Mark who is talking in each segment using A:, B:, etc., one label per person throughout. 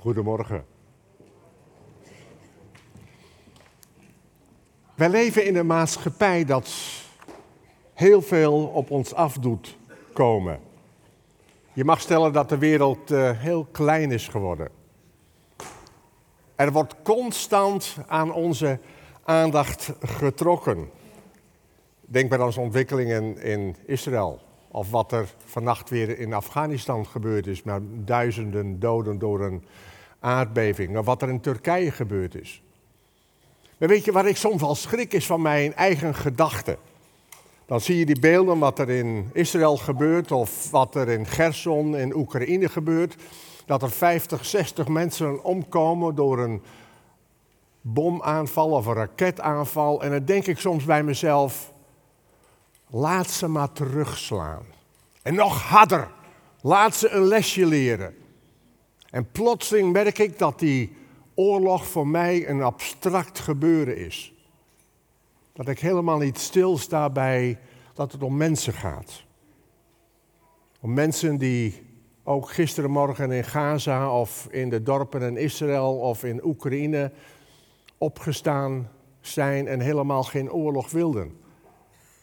A: Goedemorgen. Wij leven in een maatschappij dat heel veel op ons af doet komen. Je mag stellen dat de wereld uh, heel klein is geworden. Er wordt constant aan onze aandacht getrokken. Denk bij onze ontwikkelingen in Israël. Of wat er vannacht weer in Afghanistan gebeurd is, met duizenden doden door een aardbeving. Of wat er in Turkije gebeurd is. Maar weet je waar ik soms al schrik is van mijn eigen gedachten? Dan zie je die beelden wat er in Israël gebeurt of wat er in Gerson in Oekraïne gebeurt. Dat er 50, 60 mensen omkomen door een bomaanval of een raketaanval. En dan denk ik soms bij mezelf, laat ze maar terugslaan. En nog harder, laat ze een lesje leren. En plotseling merk ik dat die oorlog voor mij een abstract gebeuren is. Dat ik helemaal niet stilsta bij dat het om mensen gaat. Om mensen die ook gisterenmorgen in Gaza of in de dorpen in Israël of in Oekraïne opgestaan zijn en helemaal geen oorlog wilden.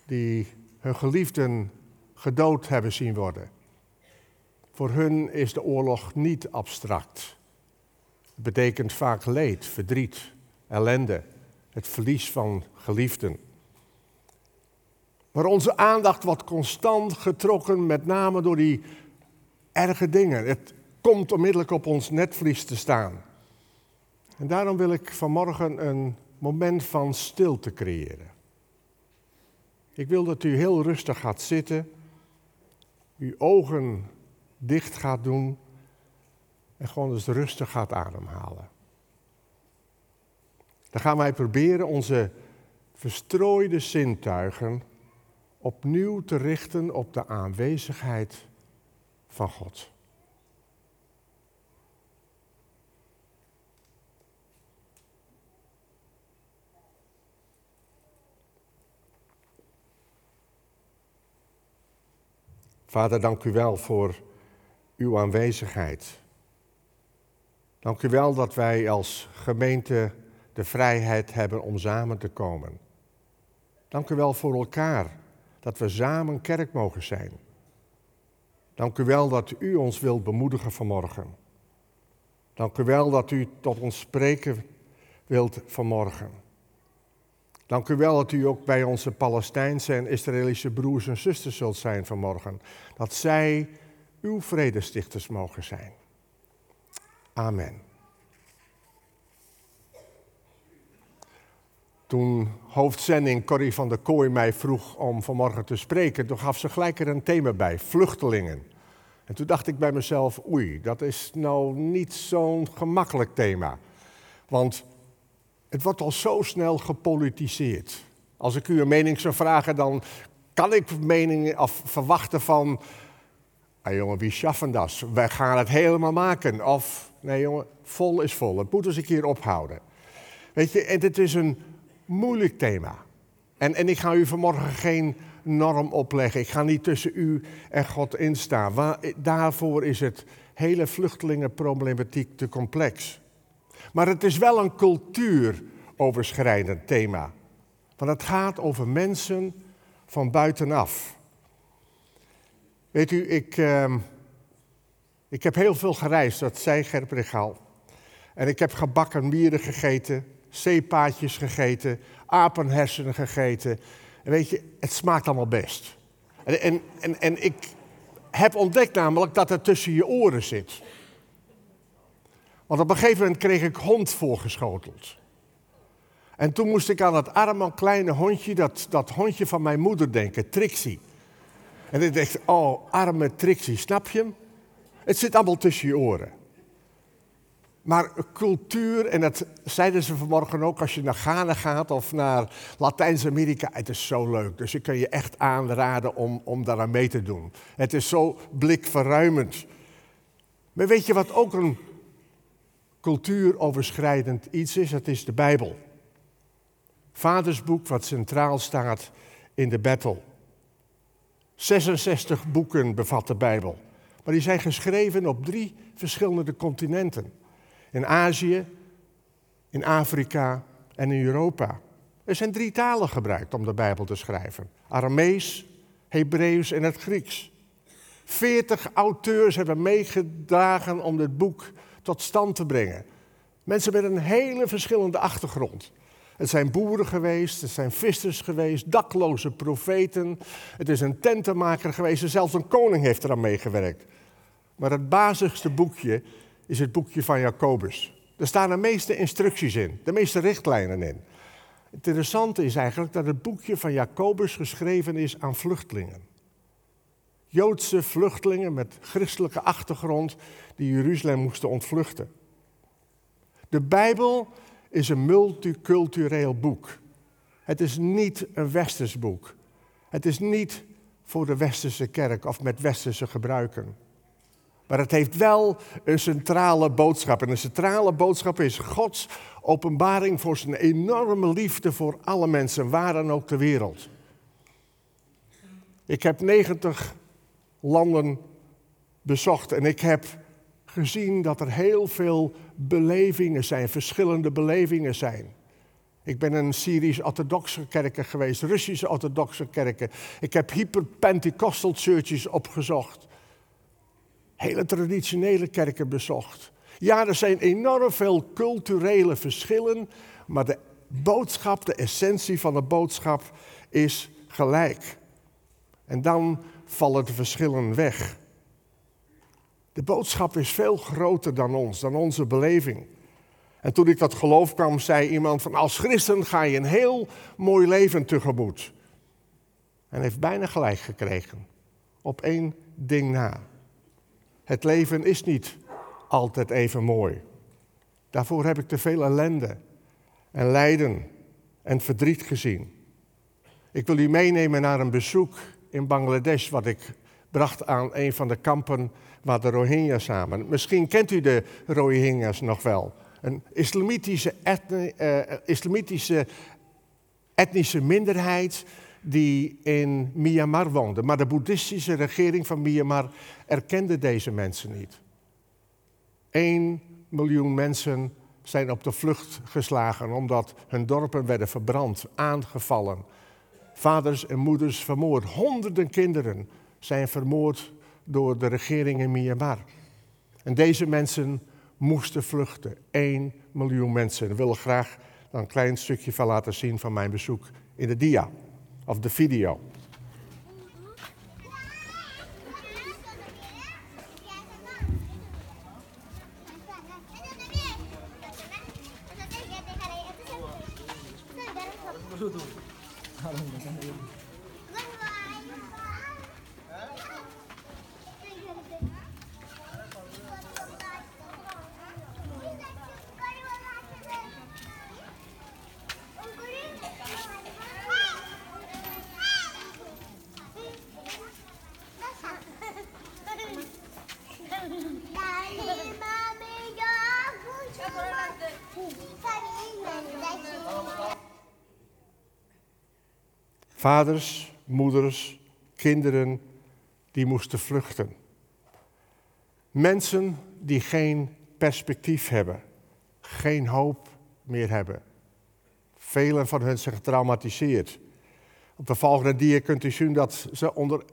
A: Die hun geliefden gedood hebben zien worden. Voor hun is de oorlog niet abstract. Het betekent vaak leed, verdriet, ellende, het verlies van geliefden. Maar onze aandacht wordt constant getrokken, met name door die erge dingen. Het komt onmiddellijk op ons netvlies te staan. En daarom wil ik vanmorgen een moment van stilte creëren. Ik wil dat u heel rustig gaat zitten, uw ogen dicht gaat doen en gewoon eens rustig gaat ademhalen. Dan gaan wij proberen onze verstrooide zintuigen opnieuw te richten op de aanwezigheid van God. Vader, dank u wel voor uw aanwezigheid. Dank u wel dat wij als gemeente de vrijheid hebben om samen te komen. Dank u wel voor elkaar, dat we samen kerk mogen zijn. Dank u wel dat u ons wilt bemoedigen vanmorgen. Dank u wel dat u tot ons spreken wilt vanmorgen. Dank u wel dat u ook bij onze Palestijnse en Israëlische broers en zusters zult zijn vanmorgen. Dat zij uw vredestichters mogen zijn. Amen. Toen hoofdzending Corrie van der Kooi mij vroeg om vanmorgen te spreken, toen gaf ze gelijk er een thema bij, vluchtelingen. En toen dacht ik bij mezelf, oei, dat is nou niet zo'n gemakkelijk thema. Want het wordt al zo snel gepolitiseerd. Als ik u een mening zou vragen, dan kan ik meningen of verwachten van, ah jongen, wie schaffen dat? Wij gaan het helemaal maken. Of, nee jongen, vol is vol. Het moet eens een keer ophouden. Weet je, en het is een moeilijk thema. En, en ik ga u vanmorgen geen norm opleggen. Ik ga niet tussen u en God instaan. Waar, daarvoor is het hele vluchtelingenproblematiek te complex. Maar het is wel een cultuuroverschrijdend thema. Want het gaat over mensen van buitenaf. Weet u, ik, uh, ik heb heel veel gereisd, dat zei Gerp Regaal. En ik heb gebakken mieren gegeten, zeepaadjes gegeten, apenhersenen gegeten. En weet je, het smaakt allemaal best. En, en, en, en ik heb ontdekt namelijk dat het tussen je oren zit. Want op een gegeven moment kreeg ik hond voorgeschoteld. En toen moest ik aan dat arme kleine hondje, dat, dat hondje van mijn moeder denken, Trixie. En ik dacht, oh, arme Trixie, snap je hem? Het zit allemaal tussen je oren. Maar cultuur, en dat zeiden ze vanmorgen ook als je naar Ghana gaat of naar Latijns-Amerika, het is zo leuk. Dus ik kan je echt aanraden om, om daaraan mee te doen. Het is zo blikverruimend. Maar weet je wat ook een cultuuroverschrijdend iets is? Het is de Bijbel. Vadersboek wat centraal staat in de battle. 66 boeken bevat de Bijbel. Maar die zijn geschreven op drie verschillende continenten. In Azië, in Afrika en in Europa. Er zijn drie talen gebruikt om de Bijbel te schrijven: Aramees, Hebreeuws en het Grieks. Veertig auteurs hebben meegedragen om dit boek tot stand te brengen. Mensen met een hele verschillende achtergrond. Het zijn boeren geweest, het zijn vissers geweest, dakloze profeten. Het is een tentenmaker geweest en zelfs een koning heeft eraan meegewerkt. Maar het basigste boekje is het boekje van Jacobus. Er staan de meeste instructies in, de meeste richtlijnen in. Het interessante is eigenlijk dat het boekje van Jacobus geschreven is aan vluchtelingen. Joodse vluchtelingen met christelijke achtergrond die Jeruzalem moesten ontvluchten. De Bijbel is een multicultureel boek. Het is niet een westers boek. Het is niet voor de westerse kerk of met westerse gebruiken. Maar het heeft wel een centrale boodschap. En de centrale boodschap is Gods openbaring voor zijn enorme liefde voor alle mensen, waar dan ook ter wereld. Ik heb 90 landen bezocht en ik heb gezien dat er heel veel belevingen zijn, verschillende belevingen zijn. Ik ben in Syrisch-orthodoxe kerken geweest, Russische orthodoxe kerken. Ik heb hyper-Pentecostal churches opgezocht. Hele traditionele kerken bezocht. Ja, er zijn enorm veel culturele verschillen, maar de boodschap, de essentie van de boodschap is gelijk. En dan vallen de verschillen weg. De boodschap is veel groter dan ons, dan onze beleving. En toen ik dat geloof kwam, zei iemand van als christen ga je een heel mooi leven tegemoet. En heeft bijna gelijk gekregen. Op één ding na. Het leven is niet altijd even mooi. Daarvoor heb ik te veel ellende en lijden en verdriet gezien. Ik wil u meenemen naar een bezoek in Bangladesh, wat ik bracht aan een van de kampen waar de Rohingya's samen. Misschien kent u de Rohingya's nog wel. Een islamitische, uh, islamitische etnische minderheid die in Myanmar woonde. Maar de boeddhistische regering van Myanmar erkende deze mensen niet. 1 miljoen mensen zijn op de vlucht geslagen omdat hun dorpen werden verbrand, aangevallen. Vaders en moeders vermoord. Honderden kinderen zijn vermoord door de regering in Myanmar. En deze mensen moesten vluchten. 1 miljoen mensen. Ik wil graag een klein stukje van laten zien van mijn bezoek in de dia, of de video. Vaders, moeders, kinderen die moesten vluchten. Mensen die geen perspectief hebben, geen hoop meer hebben. Velen van hen zijn getraumatiseerd. Op de volgende dia kunt u zien dat ze onder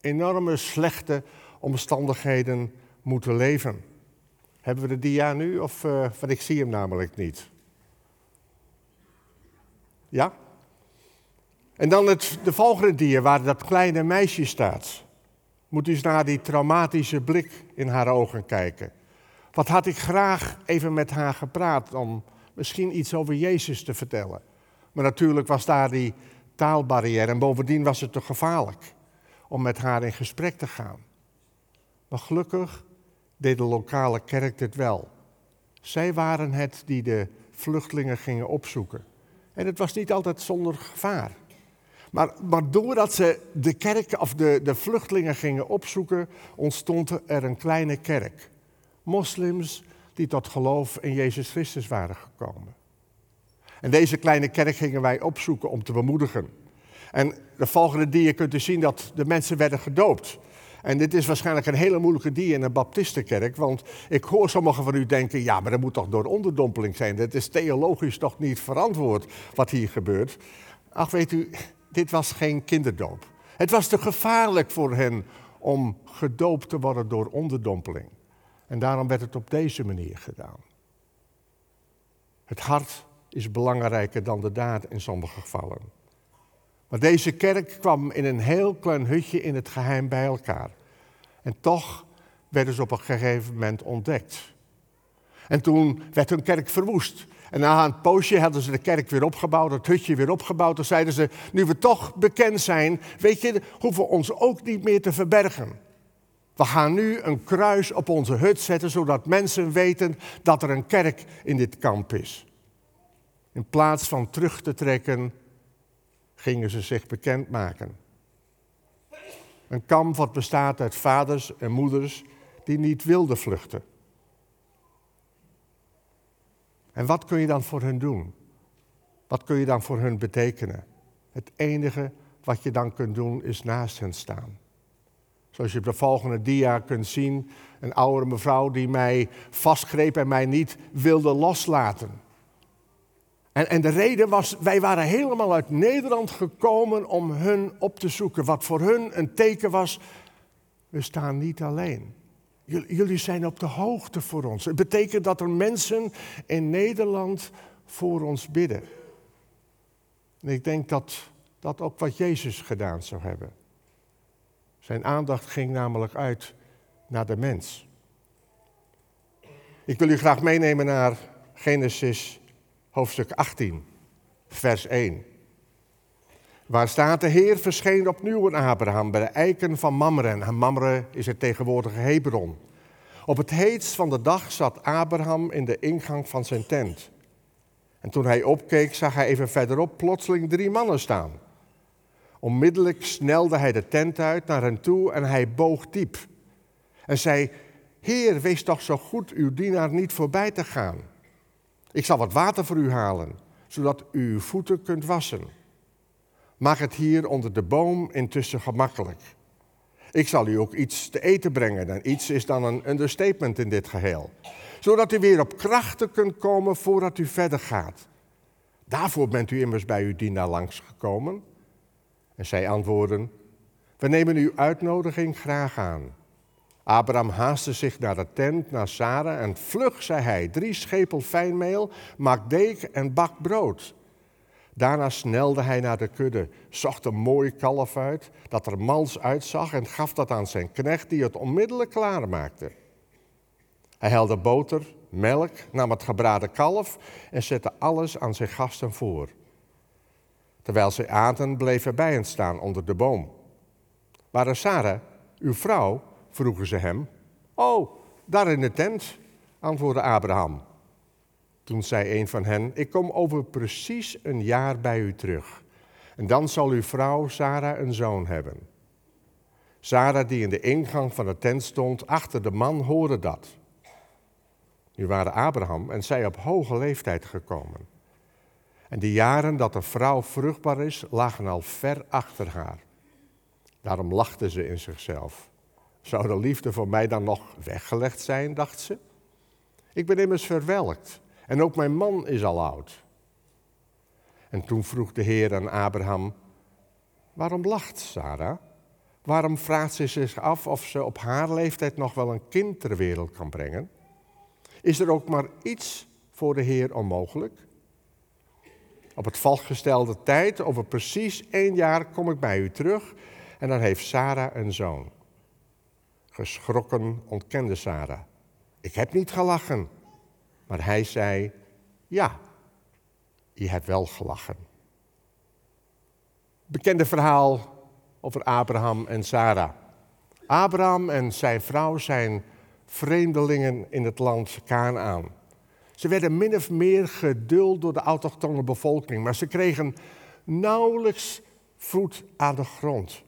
A: enorme slechte omstandigheden moeten leven. Hebben we de dia nu? Of, uh, want ik zie hem namelijk niet. Ja? En dan het, de volgende dia waar dat kleine meisje staat. Moet eens naar die traumatische blik in haar ogen kijken. Wat had ik graag even met haar gepraat om misschien iets over Jezus te vertellen. Maar natuurlijk was daar die taalbarrière en bovendien was het te gevaarlijk om met haar in gesprek te gaan. Maar gelukkig deed de lokale kerk dit wel. Zij waren het die de vluchtelingen gingen opzoeken. En het was niet altijd zonder gevaar. Maar, maar doordat ze de kerk of de, de vluchtelingen gingen opzoeken, ontstond er een kleine kerk. Moslims die tot geloof in Jezus Christus waren gekomen. En deze kleine kerk gingen wij opzoeken om te bemoedigen. En de volgende dia kunt u zien dat de mensen werden gedoopt. En dit is waarschijnlijk een hele moeilijke die in een baptistenkerk, want ik hoor sommigen van u denken, ja, maar dat moet toch door onderdompeling zijn. Dat is theologisch toch niet verantwoord wat hier gebeurt. Ach, weet u, dit was geen kinderdoop. Het was te gevaarlijk voor hen om gedoopt te worden door onderdompeling. En daarom werd het op deze manier gedaan. Het hart is belangrijker dan de daad in sommige gevallen. Maar deze kerk kwam in een heel klein hutje in het geheim bij elkaar. En toch werden ze op een gegeven moment ontdekt. En toen werd hun kerk verwoest. En na een poosje hadden ze de kerk weer opgebouwd, het hutje weer opgebouwd. Toen zeiden ze, nu we toch bekend zijn, weet je, hoeven we ons ook niet meer te verbergen. We gaan nu een kruis op onze hut zetten, zodat mensen weten dat er een kerk in dit kamp is. In plaats van terug te trekken, gingen ze zich bekendmaken. Een kamp wat bestaat uit vaders en moeders die niet wilden vluchten. En wat kun je dan voor hen doen? Wat kun je dan voor hen betekenen? Het enige wat je dan kunt doen is naast hen staan. Zoals je op de volgende dia kunt zien, een oudere mevrouw die mij vastgreep en mij niet wilde loslaten. En, en de reden was, wij waren helemaal uit Nederland gekomen om hun op te zoeken. Wat voor hun een teken was, we staan niet alleen. Jullie zijn op de hoogte voor ons. Het betekent dat er mensen in Nederland voor ons bidden. En ik denk dat dat ook wat Jezus gedaan zou hebben. Zijn aandacht ging namelijk uit naar de mens. Ik wil u graag meenemen naar Genesis hoofdstuk 18, vers 1. Waar staat de Heer verscheen opnieuw aan Abraham bij de eiken van Mamre. En Mamre is het tegenwoordige Hebron. Op het heetst van de dag zat Abraham in de ingang van zijn tent. En toen hij opkeek, zag hij even verderop plotseling drie mannen staan. Onmiddellijk snelde hij de tent uit naar hen toe en hij boog diep. En zei: Heer, wees toch zo goed uw dienaar niet voorbij te gaan. Ik zal wat water voor u halen, zodat u uw voeten kunt wassen. Maak het hier onder de boom intussen gemakkelijk. Ik zal u ook iets te eten brengen. En iets is dan een understatement in dit geheel. Zodat u weer op krachten kunt komen voordat u verder gaat. Daarvoor bent u immers bij uw dienaar langsgekomen. En zij antwoorden: We nemen uw uitnodiging graag aan. Abraham haastte zich naar de tent, naar Sarah, en vlug zei hij: Drie schepel fijnmeel, maak deeg en bak brood. Daarna snelde hij naar de kudde, zocht een mooi kalf uit, dat er mals uitzag, en gaf dat aan zijn knecht, die het onmiddellijk klaarmaakte. Hij helde boter, melk, nam het gebraden kalf en zette alles aan zijn gasten voor. Terwijl zij aten, hij bij hen staan onder de boom. Waar is Sarah, uw vrouw? vroegen ze hem. Oh, daar in de tent, antwoordde Abraham. Toen zei een van hen: Ik kom over precies een jaar bij u terug. En dan zal uw vrouw Sarah een zoon hebben. Sarah, die in de ingang van de tent stond, achter de man, hoorde dat. Nu waren Abraham en zij op hoge leeftijd gekomen. En de jaren dat de vrouw vruchtbaar is, lagen al ver achter haar. Daarom lachte ze in zichzelf. Zou de liefde voor mij dan nog weggelegd zijn, dacht ze? Ik ben immers verwelkt en ook mijn man is al oud. En toen vroeg de Heer aan Abraham: Waarom lacht Sarah? Waarom vraagt ze zich af of ze op haar leeftijd nog wel een kind ter wereld kan brengen? Is er ook maar iets voor de Heer onmogelijk? Op het vastgestelde tijd, over precies één jaar, kom ik bij u terug en dan heeft Sarah een zoon. Geschrokken ontkende Sarah. Ik heb niet gelachen. Maar hij zei, ja, je hebt wel gelachen. Bekende verhaal over Abraham en Sarah. Abraham en zijn vrouw zijn vreemdelingen in het land Canaan. Ze werden min of meer geduld door de autochtone bevolking, maar ze kregen nauwelijks voet aan de grond.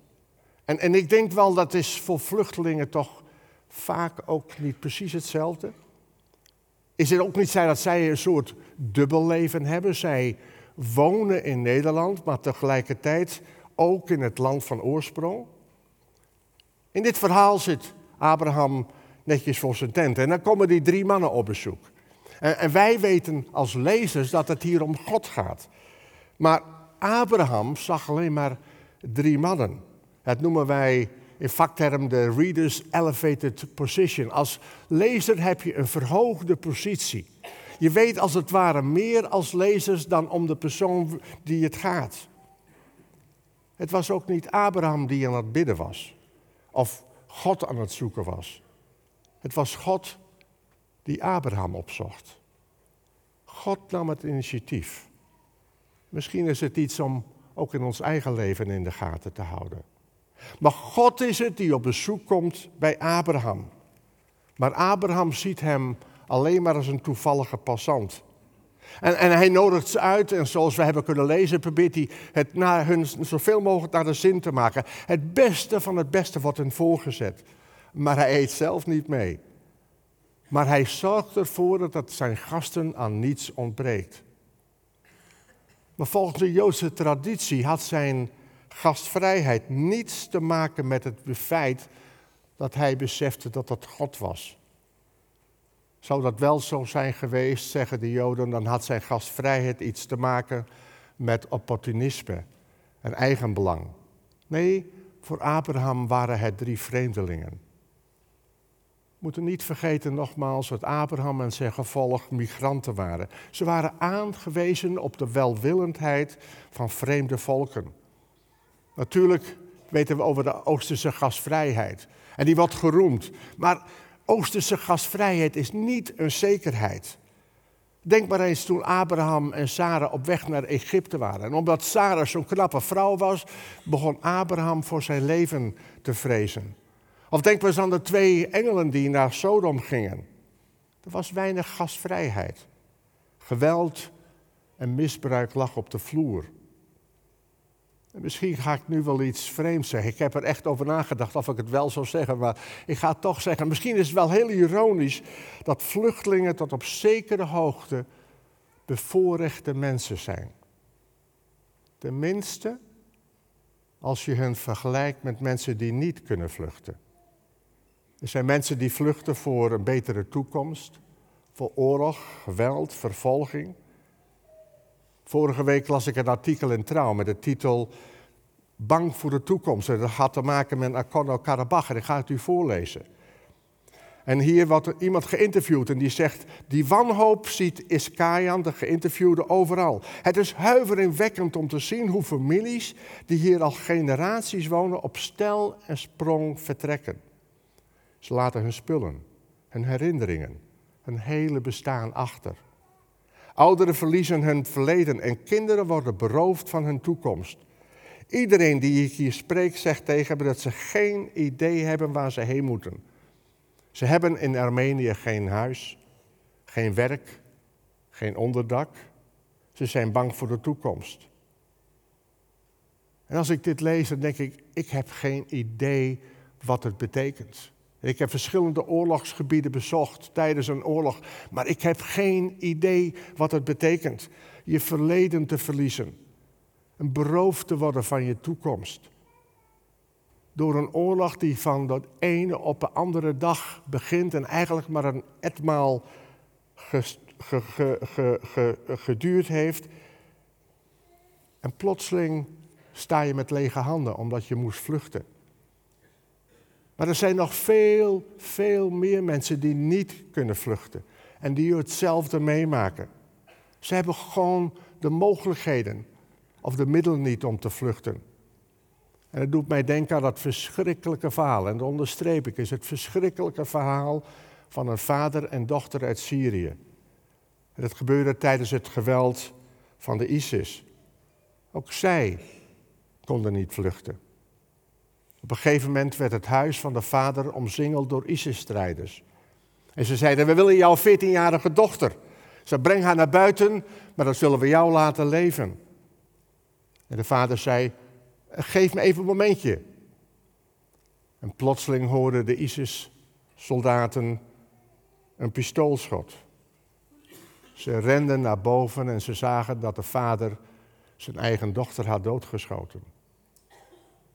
A: En, en ik denk wel dat is voor vluchtelingen toch vaak ook niet precies hetzelfde. Is het ook niet zo dat zij een soort dubbelleven hebben? Zij wonen in Nederland, maar tegelijkertijd ook in het land van oorsprong. In dit verhaal zit Abraham netjes voor zijn tent en dan komen die drie mannen op bezoek. En, en wij weten als lezers dat het hier om God gaat. Maar Abraham zag alleen maar drie mannen. Dat noemen wij in vakterm de Reader's Elevated Position. Als lezer heb je een verhoogde positie. Je weet als het ware meer als lezers dan om de persoon die het gaat. Het was ook niet Abraham die aan het bidden was, of God aan het zoeken was. Het was God die Abraham opzocht. God nam het initiatief. Misschien is het iets om ook in ons eigen leven in de gaten te houden. Maar God is het die op bezoek komt bij Abraham. Maar Abraham ziet hem alleen maar als een toevallige passant. En, en, hij nodigt ze uit en zoals we hebben kunnen lezen, probeert hij het naar hun zoveel mogelijk naar de zin te maken. Het beste van het beste wordt hen voorgezet. Maar hij eet zelf niet mee. Maar hij zorgt ervoor dat zijn gasten aan niets ontbreekt. Maar volgens de Joodse traditie had zijn gastvrijheid niets te maken met het feit dat hij besefte dat dat God was. Zou dat wel zo zijn geweest, zeggen de Joden, dan had zijn gastvrijheid iets te maken met opportunisme en eigenbelang. Nee, voor Abraham waren het drie vreemdelingen. We moeten niet vergeten nogmaals dat Abraham en zijn gevolg migranten waren. Ze waren aangewezen op de welwillendheid van vreemde volken. Natuurlijk weten we over de Oosterse gastvrijheid. En die wordt geroemd. Maar Oosterse gastvrijheid is niet een zekerheid. Denk maar eens toen Abraham en Sarah op weg naar Egypte waren. En omdat Sarah zo'n knappe vrouw was, begon Abraham voor zijn leven te vrezen. Of denk maar eens aan de twee engelen die naar Sodom gingen. Er was weinig gastvrijheid. Geweld en misbruik lag op de vloer. Misschien ga ik nu wel iets vreemds zeggen. Ik heb er echt over nagedacht of ik het wel zou zeggen, maar ik ga toch zeggen. Misschien is het wel heel ironisch dat vluchtelingen tot op zekere hoogte bevoorrechte mensen zijn. Tenminste, als je hen vergelijkt met mensen die niet kunnen vluchten. Er zijn mensen die vluchten voor een betere toekomst, voor oorlog, geweld, vervolging. Vorige week las ik een artikel in Trouw met de titel Bang voor de toekomst. En dat had te maken met Nagorno-Karabakh. En ik ga het u voorlezen. En hier wordt iemand geïnterviewd en die zegt: Die wanhoop ziet Iskayan, de geïnterviewde, overal. Het is huiveringwekkend om te zien hoe families die hier al generaties wonen op stel en sprong vertrekken. Ze laten hun spullen, hun herinneringen, hun hele bestaan achter. Ouderen verliezen hun verleden en kinderen worden beroofd van hun toekomst. Iedereen die ik hier spreek zegt tegen me dat ze geen idee hebben waar ze heen moeten. Ze hebben in Armenië geen huis, geen werk, geen onderdak. Ze zijn bang voor de toekomst. En als ik dit lees, dan denk ik, ik heb geen idee wat het betekent. Ik heb verschillende oorlogsgebieden bezocht tijdens een oorlog, maar ik heb geen idee wat het betekent. Je verleden te verliezen, een beroofd te worden van je toekomst. Door een oorlog die van de ene op de andere dag begint en eigenlijk maar een etmaal geduurd heeft. En plotseling sta je met lege handen omdat je moest vluchten. Maar er zijn nog veel, veel meer mensen die niet kunnen vluchten en die hetzelfde meemaken. Ze hebben gewoon de mogelijkheden of de middelen niet om te vluchten. En het doet mij denken aan dat verschrikkelijke verhaal. En dat onderstreep ik, is het verschrikkelijke verhaal van een vader en dochter uit Syrië. En dat gebeurde tijdens het geweld van de ISIS. Ook zij konden niet vluchten. Op een gegeven moment werd het huis van de vader omsingeld door ISIS-strijders. En ze zeiden, we willen jouw 14-jarige dochter. Ze breng haar naar buiten, maar dan zullen we jou laten leven. En de vader zei, geef me even een momentje. En plotseling hoorden de ISIS-soldaten een pistoolschot. Ze renden naar boven en ze zagen dat de vader zijn eigen dochter had doodgeschoten.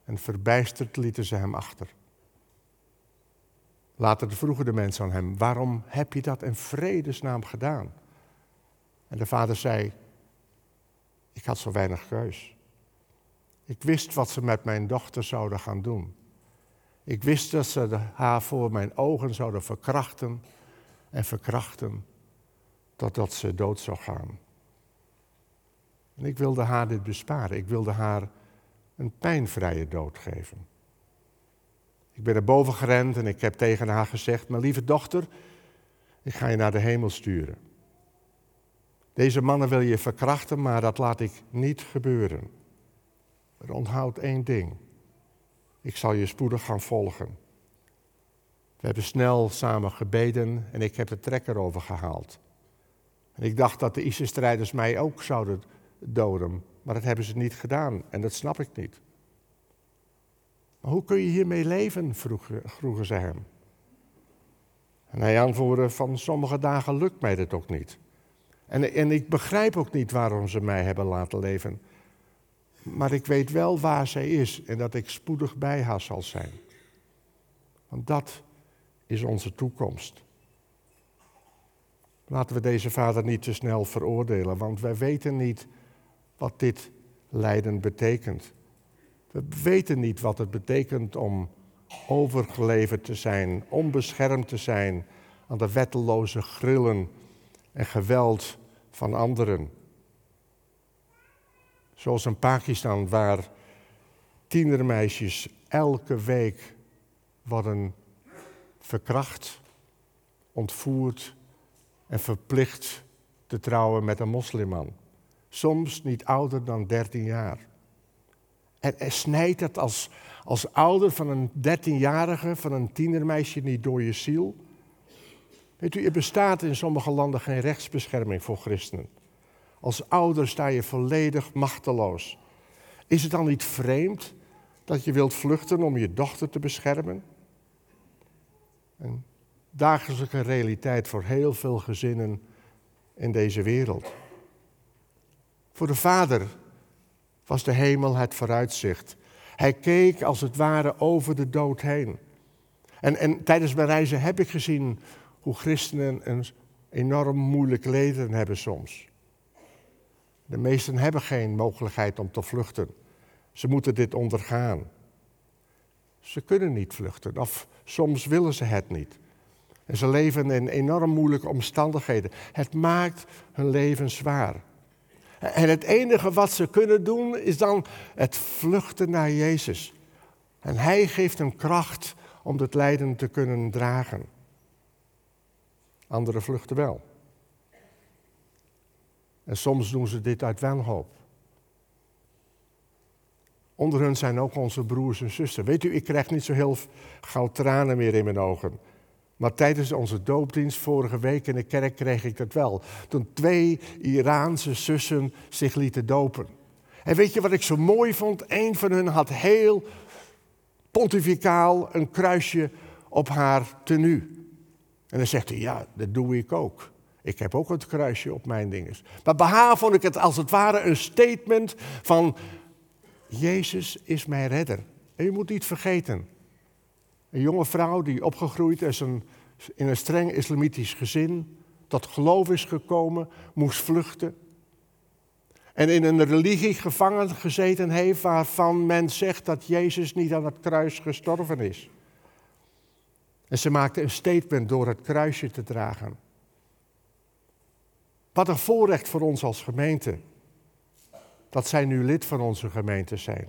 A: En verbijsterd lieten ze hem achter. Later vroegen de mensen aan hem, waarom heb je dat in vredesnaam gedaan? En de vader zei, ik had zo weinig keus. Ik wist wat ze met mijn dochter zouden gaan doen. Ik wist dat ze haar voor mijn ogen zouden verkrachten en verkrachten totdat ze dood zou gaan. En ik wilde haar dit besparen. Ik wilde haar een pijnvrije dood geven. Ik ben er boven gerend en ik heb tegen haar gezegd: Mijn lieve dochter, ik ga je naar de hemel sturen. Deze mannen wil je verkrachten, maar dat laat ik niet gebeuren. Maar onthoud één ding. Ik zal je spoedig gaan volgen. We hebben snel samen gebeden en ik heb de trekker overgehaald. En ik dacht dat de ISIS-strijders mij ook zouden doden, maar dat hebben ze niet gedaan en dat snap ik niet. Maar hoe kun je hiermee leven? vroegen, vroegen ze hem. En hij antwoordde van sommige dagen lukt mij dit ook niet. En, en ik begrijp ook niet waarom ze mij hebben laten leven. Maar ik weet wel waar zij is en dat ik spoedig bij haar zal zijn. Want dat is onze toekomst. Laten we deze vader niet te snel veroordelen, want wij weten niet wat dit lijden betekent. We weten niet wat het betekent om overgeleverd te zijn, onbeschermd te zijn aan de wetteloze grillen en geweld van anderen. Zoals in Pakistan, waar tienermeisjes elke week worden verkracht, ontvoerd en verplicht te trouwen met een moslimman. Soms niet ouder dan 13 jaar. En, snijdt het als, als ouder van een 13-jarige, van een tienermeisje niet door je ziel? Weet u, er bestaat in sommige landen geen rechtsbescherming voor christenen. Als ouder sta je volledig machteloos. Is het dan niet vreemd dat je wilt vluchten om je dochter te beschermen? Een dagelijkse realiteit voor heel veel gezinnen in deze wereld. Voor de vader was de hemel het vooruitzicht. Hij keek als het ware over de dood heen. En, en tijdens mijn reizen heb ik gezien hoe christenen een enorm moeilijk leven hebben soms. De meesten hebben geen mogelijkheid om te vluchten. Ze moeten dit ondergaan. Ze kunnen niet vluchten, of soms willen ze het niet. En ze leven in enorm moeilijke omstandigheden. Het maakt hun leven zwaar. En het enige wat ze kunnen doen is dan het vluchten naar Jezus. En Hij geeft hem kracht om het lijden te kunnen dragen. Anderen vluchten wel. En soms doen ze dit uit wanhoop. Onder hen zijn ook onze broers en zussen. Weet u, ik krijg niet zo heel gauw tranen meer in mijn ogen. Maar tijdens onze doopdienst vorige week in de kerk kreeg ik dat wel. Toen twee Iraanse zussen zich lieten dopen. En weet je wat ik zo mooi vond? Een van hen had heel pontificaal een kruisje op haar tenue. En dan zegt hij, ja, dat doe ik ook. Ik heb ook het kruisje op mijn dinges. Maar bij vond ik het als het ware een statement van... Jezus is mijn redder. En je moet niet vergeten, een jonge vrouw die opgegroeid is in een streng islamitisch gezin, tot geloof is gekomen, moest vluchten. En in een religie gevangen gezeten heeft waarvan men zegt dat Jezus niet aan het kruis gestorven is. En ze maakte een statement door het kruisje te dragen. Wat een voorrecht voor ons als gemeente. Dat zij nu lid van onze gemeente zijn.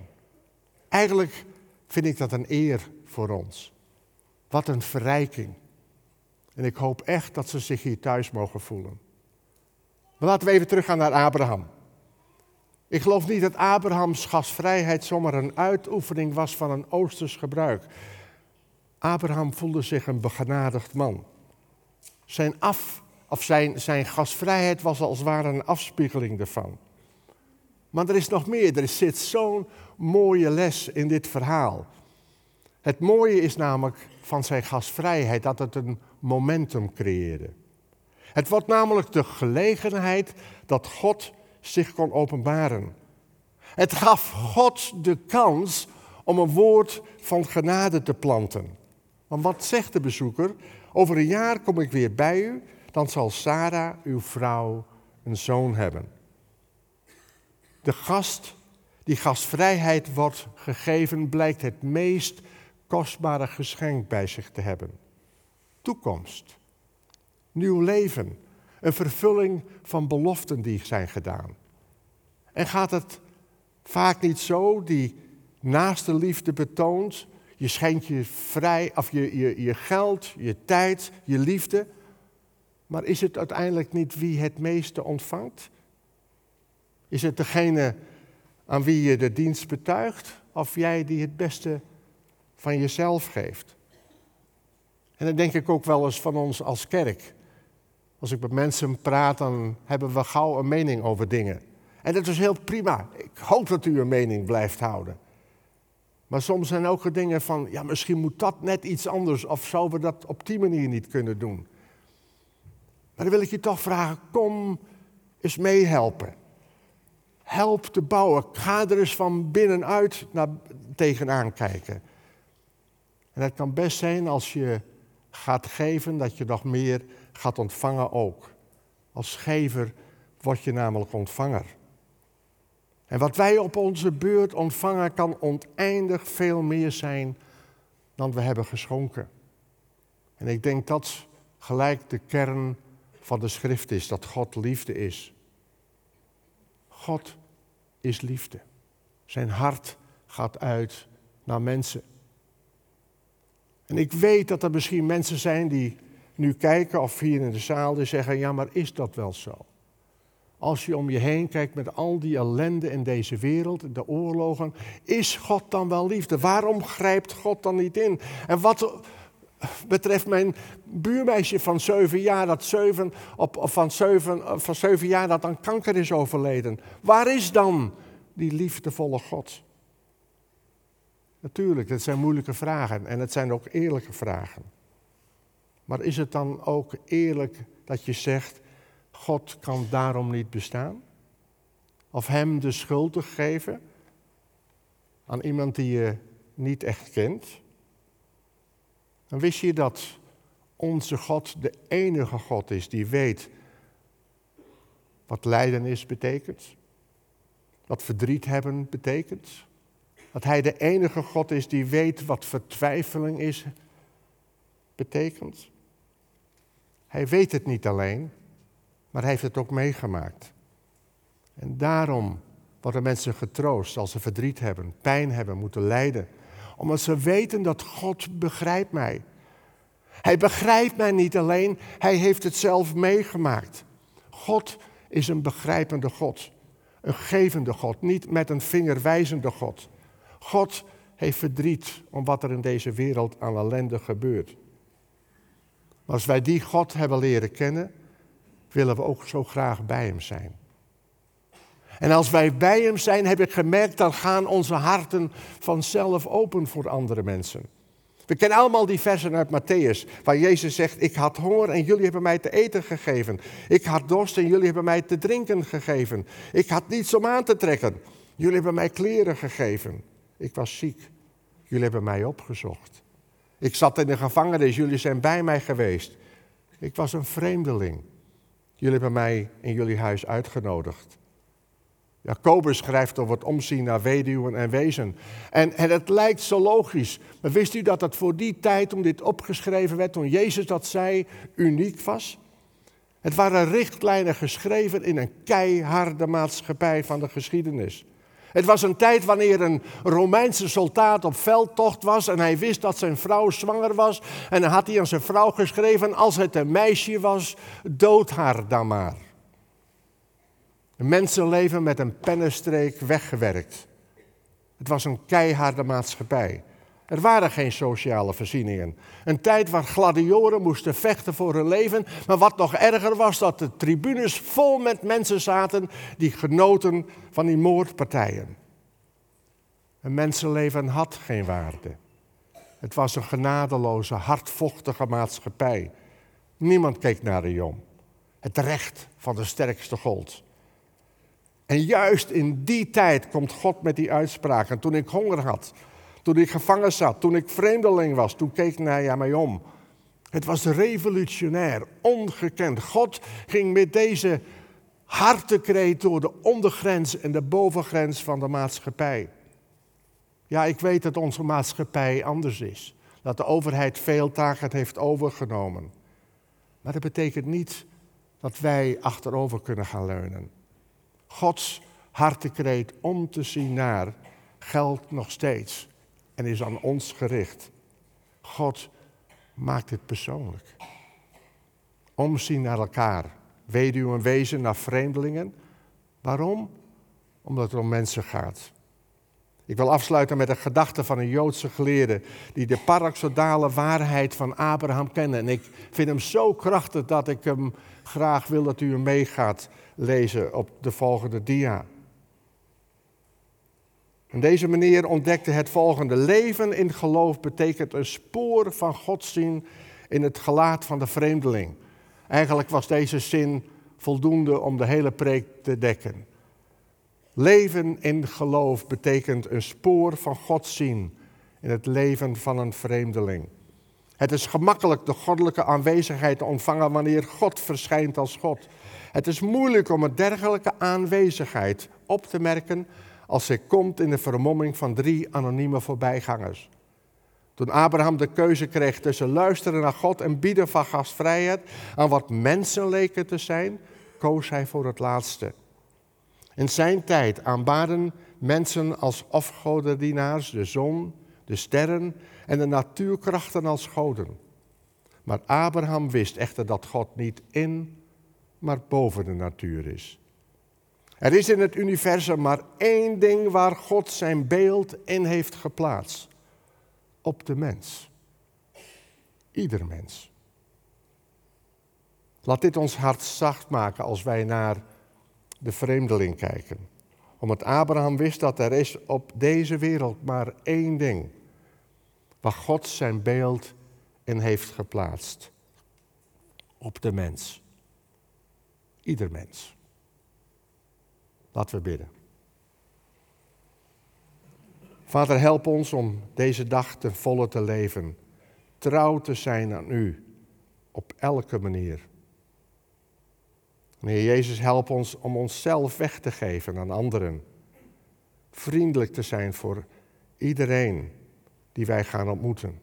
A: Eigenlijk vind ik dat een eer voor ons. Wat een verrijking. En ik hoop echt dat ze zich hier thuis mogen voelen. Maar laten we even teruggaan naar Abraham. Ik geloof niet dat Abrahams gastvrijheid zomaar een uitoefening was van een oosters gebruik. Abraham voelde zich een begenadigd man. Zijn, af, of zijn, zijn gastvrijheid was als het ware een afspiegeling ervan. Maar er is nog meer. Er zit zo'n mooie les in dit verhaal. Het mooie is namelijk van zijn gastvrijheid dat het een momentum creëerde. Het wordt namelijk de gelegenheid dat God zich kon openbaren. Het gaf God de kans om een woord van genade te planten. Want wat zegt de bezoeker? Over een jaar kom ik weer bij u, dan zal Sarah, uw vrouw, een zoon hebben. De gast, die gastvrijheid wordt gegeven, blijkt het meest kostbare geschenk bij zich te hebben. Toekomst, nieuw leven, een vervulling van beloften die zijn gedaan. En gaat het vaak niet zo, die naaste liefde betoont, je schenkt je vrij, of je, je, je geld, je tijd, je liefde. Maar is het uiteindelijk niet wie het meeste ontvangt? Is het degene aan wie je de dienst betuigt, of jij die het beste van jezelf geeft? En dan denk ik ook wel eens van ons als kerk. Als ik met mensen praat, dan hebben we gauw een mening over dingen. En dat is heel prima. Ik hoop dat u een mening blijft houden. Maar soms zijn ook dingen van, ja, misschien moet dat net iets anders, of zouden we dat op die manier niet kunnen doen. Maar dan wil ik je toch vragen, kom eens meehelpen. Help te bouwen. Ga er eens van binnenuit naar tegenaan kijken. En het kan best zijn als je gaat geven, dat je nog meer gaat ontvangen ook. Als gever word je namelijk ontvanger. En wat wij op onze beurt ontvangen kan oneindig veel meer zijn dan we hebben geschonken. En ik denk dat gelijk de kern van de schrift is, dat God liefde is. God is liefde. Zijn hart gaat uit naar mensen. En ik weet dat er misschien mensen zijn die nu kijken of hier in de zaal die zeggen, ja maar is dat wel zo? Als je om je heen kijkt met al die ellende in deze wereld, de oorlogen, is God dan wel liefde? Waarom grijpt God dan niet in? En wat betreft mijn buurmeisje van zeven jaar, dat op, van, zeven, van zeven jaar dat aan kanker is overleden. Waar is dan die liefdevolle God? Natuurlijk, dat zijn moeilijke vragen en het zijn ook eerlijke vragen. Maar is het dan ook eerlijk dat je zegt, God kan daarom niet bestaan? Of hem de schuld te geven aan iemand die je niet echt kent? Dan wist je dat onze God de enige God is die weet wat lijden is betekent, wat verdriet hebben betekent, dat Hij de enige God is die weet wat vertwijfeling is betekent. Hij weet het niet alleen, maar hij heeft het ook meegemaakt. En daarom worden mensen getroost als ze verdriet hebben, pijn hebben, moeten lijden. Omdat ze weten dat God begrijpt mij. Hij begrijpt mij niet alleen, hij heeft het zelf meegemaakt. God is een begrijpende God. Een gevende God, niet met een vinger wijzende God. God heeft verdriet om wat er in deze wereld aan ellende gebeurt. Als wij die God hebben leren kennen, willen we ook zo graag bij Hem zijn. En als wij bij Hem zijn, heb ik gemerkt, dan gaan onze harten vanzelf open voor andere mensen. We kennen allemaal die versen uit Matthäus, waar Jezus zegt, ik had honger en jullie hebben mij te eten gegeven. Ik had dorst en jullie hebben mij te drinken gegeven. Ik had niets om aan te trekken. Jullie hebben mij kleren gegeven. Ik was ziek. Jullie hebben mij opgezocht. Ik zat in de gevangenis, jullie zijn bij mij geweest. Ik was een vreemdeling. Jullie hebben mij in jullie huis uitgenodigd. Jacobus schrijft over het omzien naar weduwen en wezen. En, het lijkt zo logisch. Maar wist u dat het voor die tijd, toen dit opgeschreven werd, toen Jezus dat zei, uniek was? Het waren richtlijnen geschreven in een keiharde maatschappij van de geschiedenis. Het was een tijd wanneer een Romeinse soldaat op veldtocht was en hij wist dat zijn vrouw zwanger was. En dan had hij aan zijn vrouw geschreven, als het een meisje was, dood haar dan maar. Een mensenleven met een pennenstreek weggewerkt. Het was een keiharde maatschappij. Er waren geen sociale voorzieningen. Een tijd waar gladioren moesten vechten voor hun leven. Maar wat nog erger was, dat de tribunes vol met mensen zaten die genoten van die moordpartijen. Een mensenleven had geen waarde. Het was een genadeloze, hardvochtige maatschappij. Niemand keek naar de jong. Het recht van de sterkste gold. En juist in die tijd komt God met die uitspraak. En toen ik honger had, Toen ik gevangen zat, toen ik vreemdeling was, toen keek hij mij om. Het was revolutionair, ongekend. God ging met deze hartekreet door de ondergrens en de bovengrens van de maatschappij. Ja, ik weet dat onze maatschappij anders is. Dat de overheid veel taken heeft overgenomen. Maar dat betekent niet dat wij achterover kunnen gaan leunen. Gods hartekreet om te zien naar geldt nog steeds en is aan ons gericht. God maakt het persoonlijk. Omzien naar elkaar. Weduw en wezen naar vreemdelingen. Waarom? Omdat het om mensen gaat. Ik wil afsluiten met een gedachte van een Joodse geleerde die de paradoxale waarheid van Abraham kende. En ik vind hem zo krachtig dat ik hem graag wil dat u hem mee gaat lezen op de volgende dia. En deze meneer ontdekte het volgende. Leven in geloof betekent een spoor van God zien in het gelaat van de vreemdeling. Eigenlijk was deze zin voldoende om de hele preek te dekken. Leven in geloof betekent een spoor van God zien in het leven van een vreemdeling. Het is gemakkelijk de goddelijke aanwezigheid te ontvangen wanneer God verschijnt als God. Het is moeilijk om een dergelijke aanwezigheid op te merken als hij komt in de vermomming van drie anonieme voorbijgangers. Toen Abraham de keuze kreeg tussen luisteren naar God en bieden van gastvrijheid aan wat mensen leken te zijn, koos hij voor het laatste. In zijn tijd aanbaden mensen als afgodendienaars de zon, de sterren en de natuurkrachten als goden. Maar Abraham wist echter dat God niet in, maar boven de natuur is. Er is in het universum maar één ding waar God zijn beeld in heeft geplaatst. Op de mens. Ieder mens. Laat dit ons hart zacht maken als wij naar de vreemdeling kijken. Omdat Abraham wist dat er is op deze wereld maar één ding. Waar God zijn beeld in heeft geplaatst. Op de mens. Ieder mens. Laten we bidden. Vader, help ons om deze dag ten volle te leven. Trouw te zijn aan U. Op elke manier. Heer Jezus, help ons om onszelf weg te geven aan anderen. Vriendelijk te zijn voor iedereen die wij gaan ontmoeten.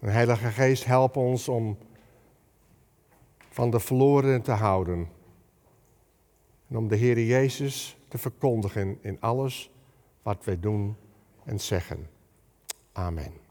A: En Heilige Geest, help ons om van de verloren te houden en om de Heer Jezus te verkondigen in alles wat wij doen en zeggen. Amen.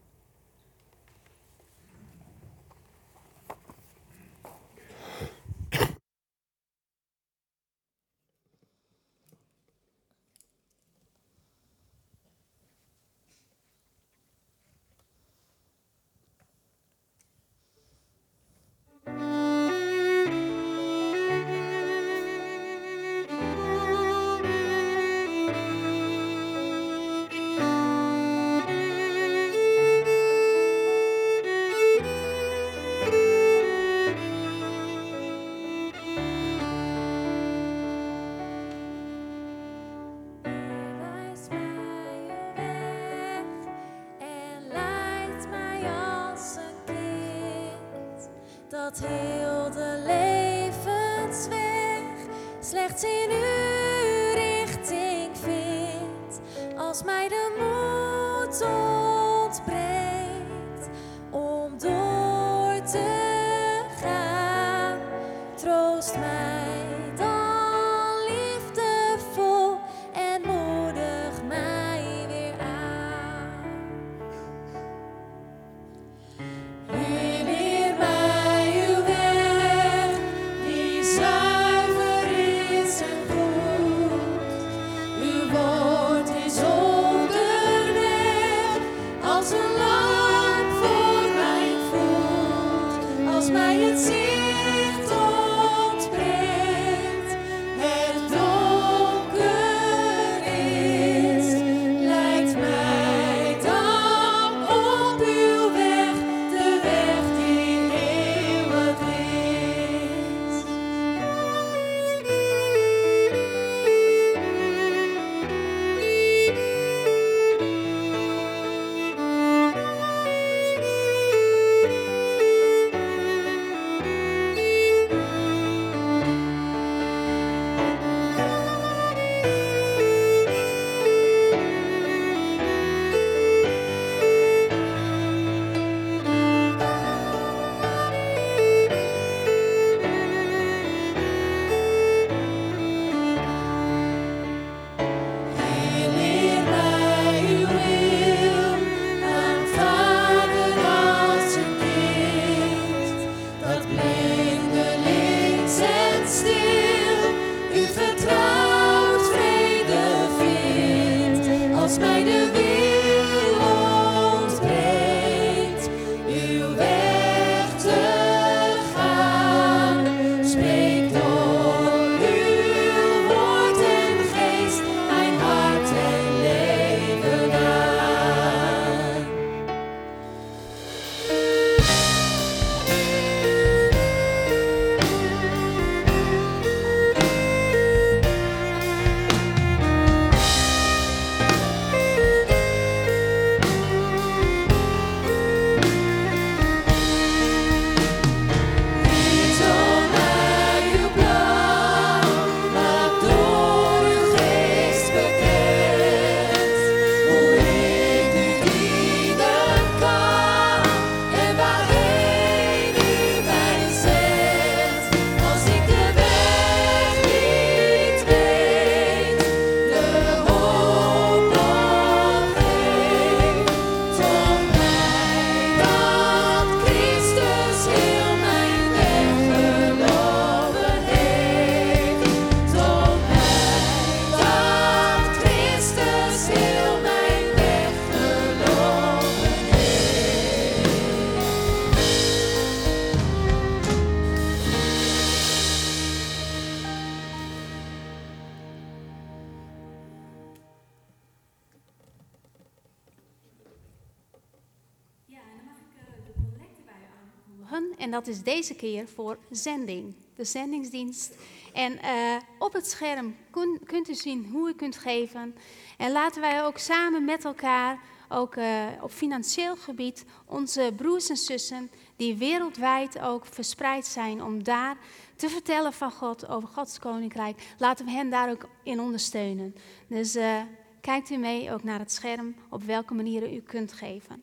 B: Is deze keer voor zending, de zendingsdienst. En uh, op het scherm kun, kunt u zien hoe u kunt geven. En laten wij ook samen met elkaar, ook uh, op financieel gebied, onze broers en zussen, die wereldwijd ook verspreid zijn, om daar te vertellen van God, over Gods koninkrijk, laten we hen daar ook in ondersteunen. Dus uh, kijkt u mee ook naar het scherm op welke manieren u kunt geven.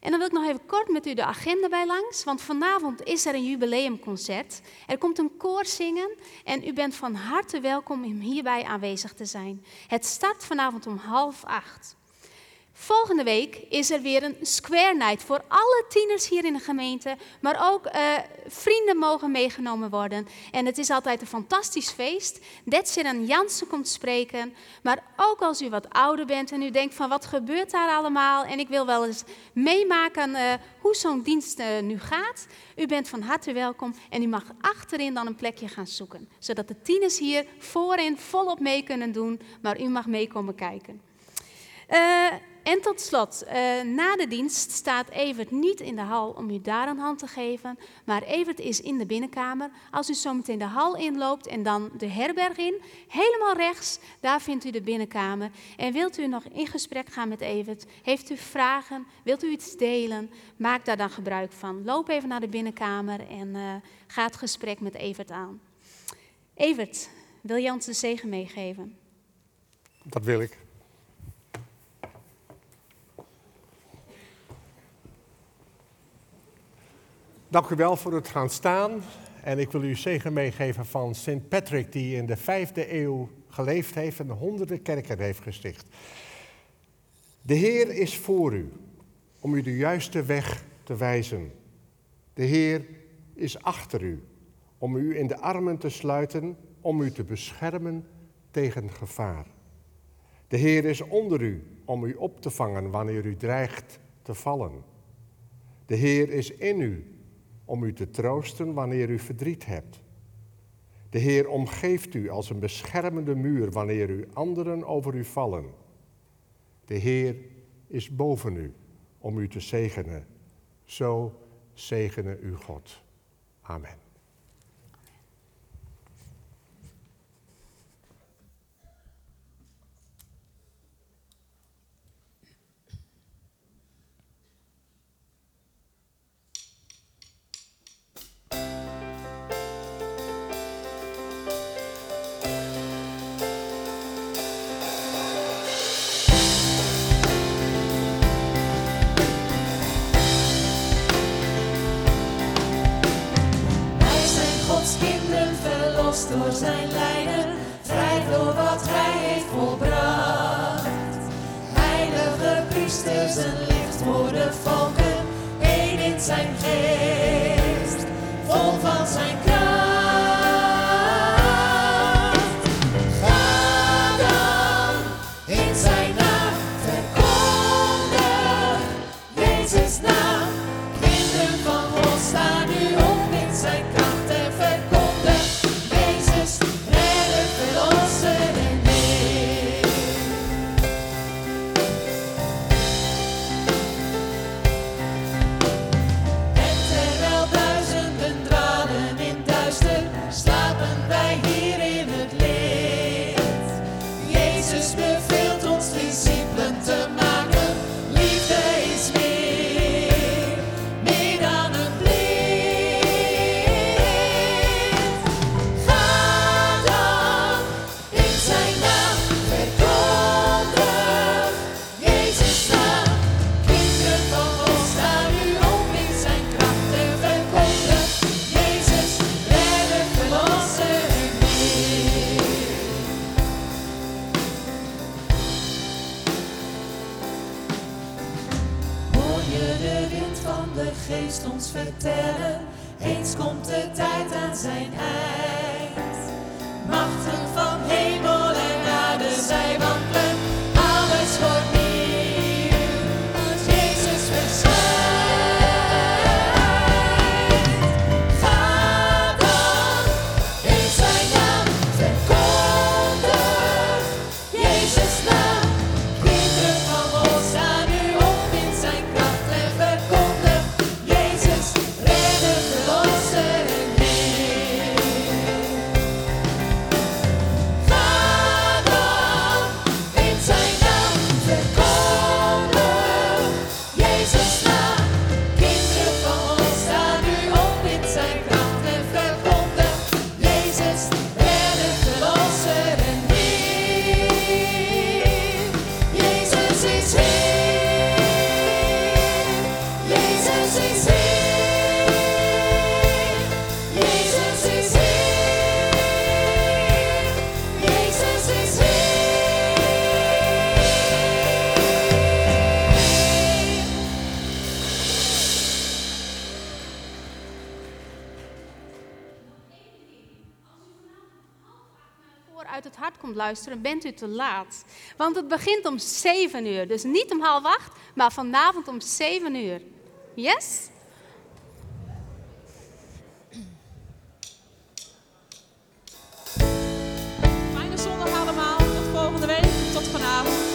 B: En dan wil ik nog even kort met u de agenda bij langs, want vanavond is er een jubileumconcert. Er komt een koor zingen en u bent van harte welkom om hierbij aanwezig te zijn. Het start vanavond om half acht. Volgende week is er weer een Square Night voor alle tieners hier in de gemeente. Maar ook uh, vrienden mogen meegenomen worden. En het is altijd een fantastisch feest. Detjeran Jansen komt spreken. Maar ook als u wat ouder bent en u denkt van wat gebeurt daar allemaal. En ik wil wel eens meemaken uh, hoe zo'n dienst uh, nu gaat. U bent van harte welkom en u mag achterin dan een plekje gaan zoeken. Zodat de tieners hier voorin volop mee kunnen doen. Maar u mag meekomen kijken. En tot slot, uh, na de dienst staat Evert niet in de hal om u daar een hand te geven, maar Evert is in de binnenkamer. Als u zo meteen de hal inloopt en dan de herberg in, helemaal rechts, daar vindt u de binnenkamer. En wilt u nog in gesprek gaan met Evert? Heeft u vragen? Wilt u iets delen? Maak daar dan gebruik van. Loop even naar de binnenkamer en uh, ga het gesprek met Evert aan. Evert, wil je ons de zegen meegeven?
A: Dat wil ik. Dank u wel voor het gaan staan. En ik wil u zegen meegeven van Sint Patrick, die in de vijfde eeuw geleefd heeft en honderden kerken heeft gesticht. De Heer is voor u, om u de juiste weg te wijzen. De Heer is achter u, om u in de armen te sluiten, om u te beschermen tegen gevaar. De Heer is onder u, om u op te vangen wanneer u dreigt te vallen. De Heer is in u, om u te troosten wanneer u verdriet hebt. De Heer omgeeft u als een beschermende muur wanneer u anderen over u vallen. De Heer is boven u om u te zegenen. Zo zegene u God. Amen.
C: Door zijn lijden, vrij door wat hij heeft volbracht. Heilige priesters, een licht voor de volken, één in zijn geest,
B: luisteren, bent u te laat. Want het begint om 7 uur. Dus niet om half acht, maar vanavond om 7 uur. Yes? Fijne zondag allemaal. Tot volgende week. Tot vanavond.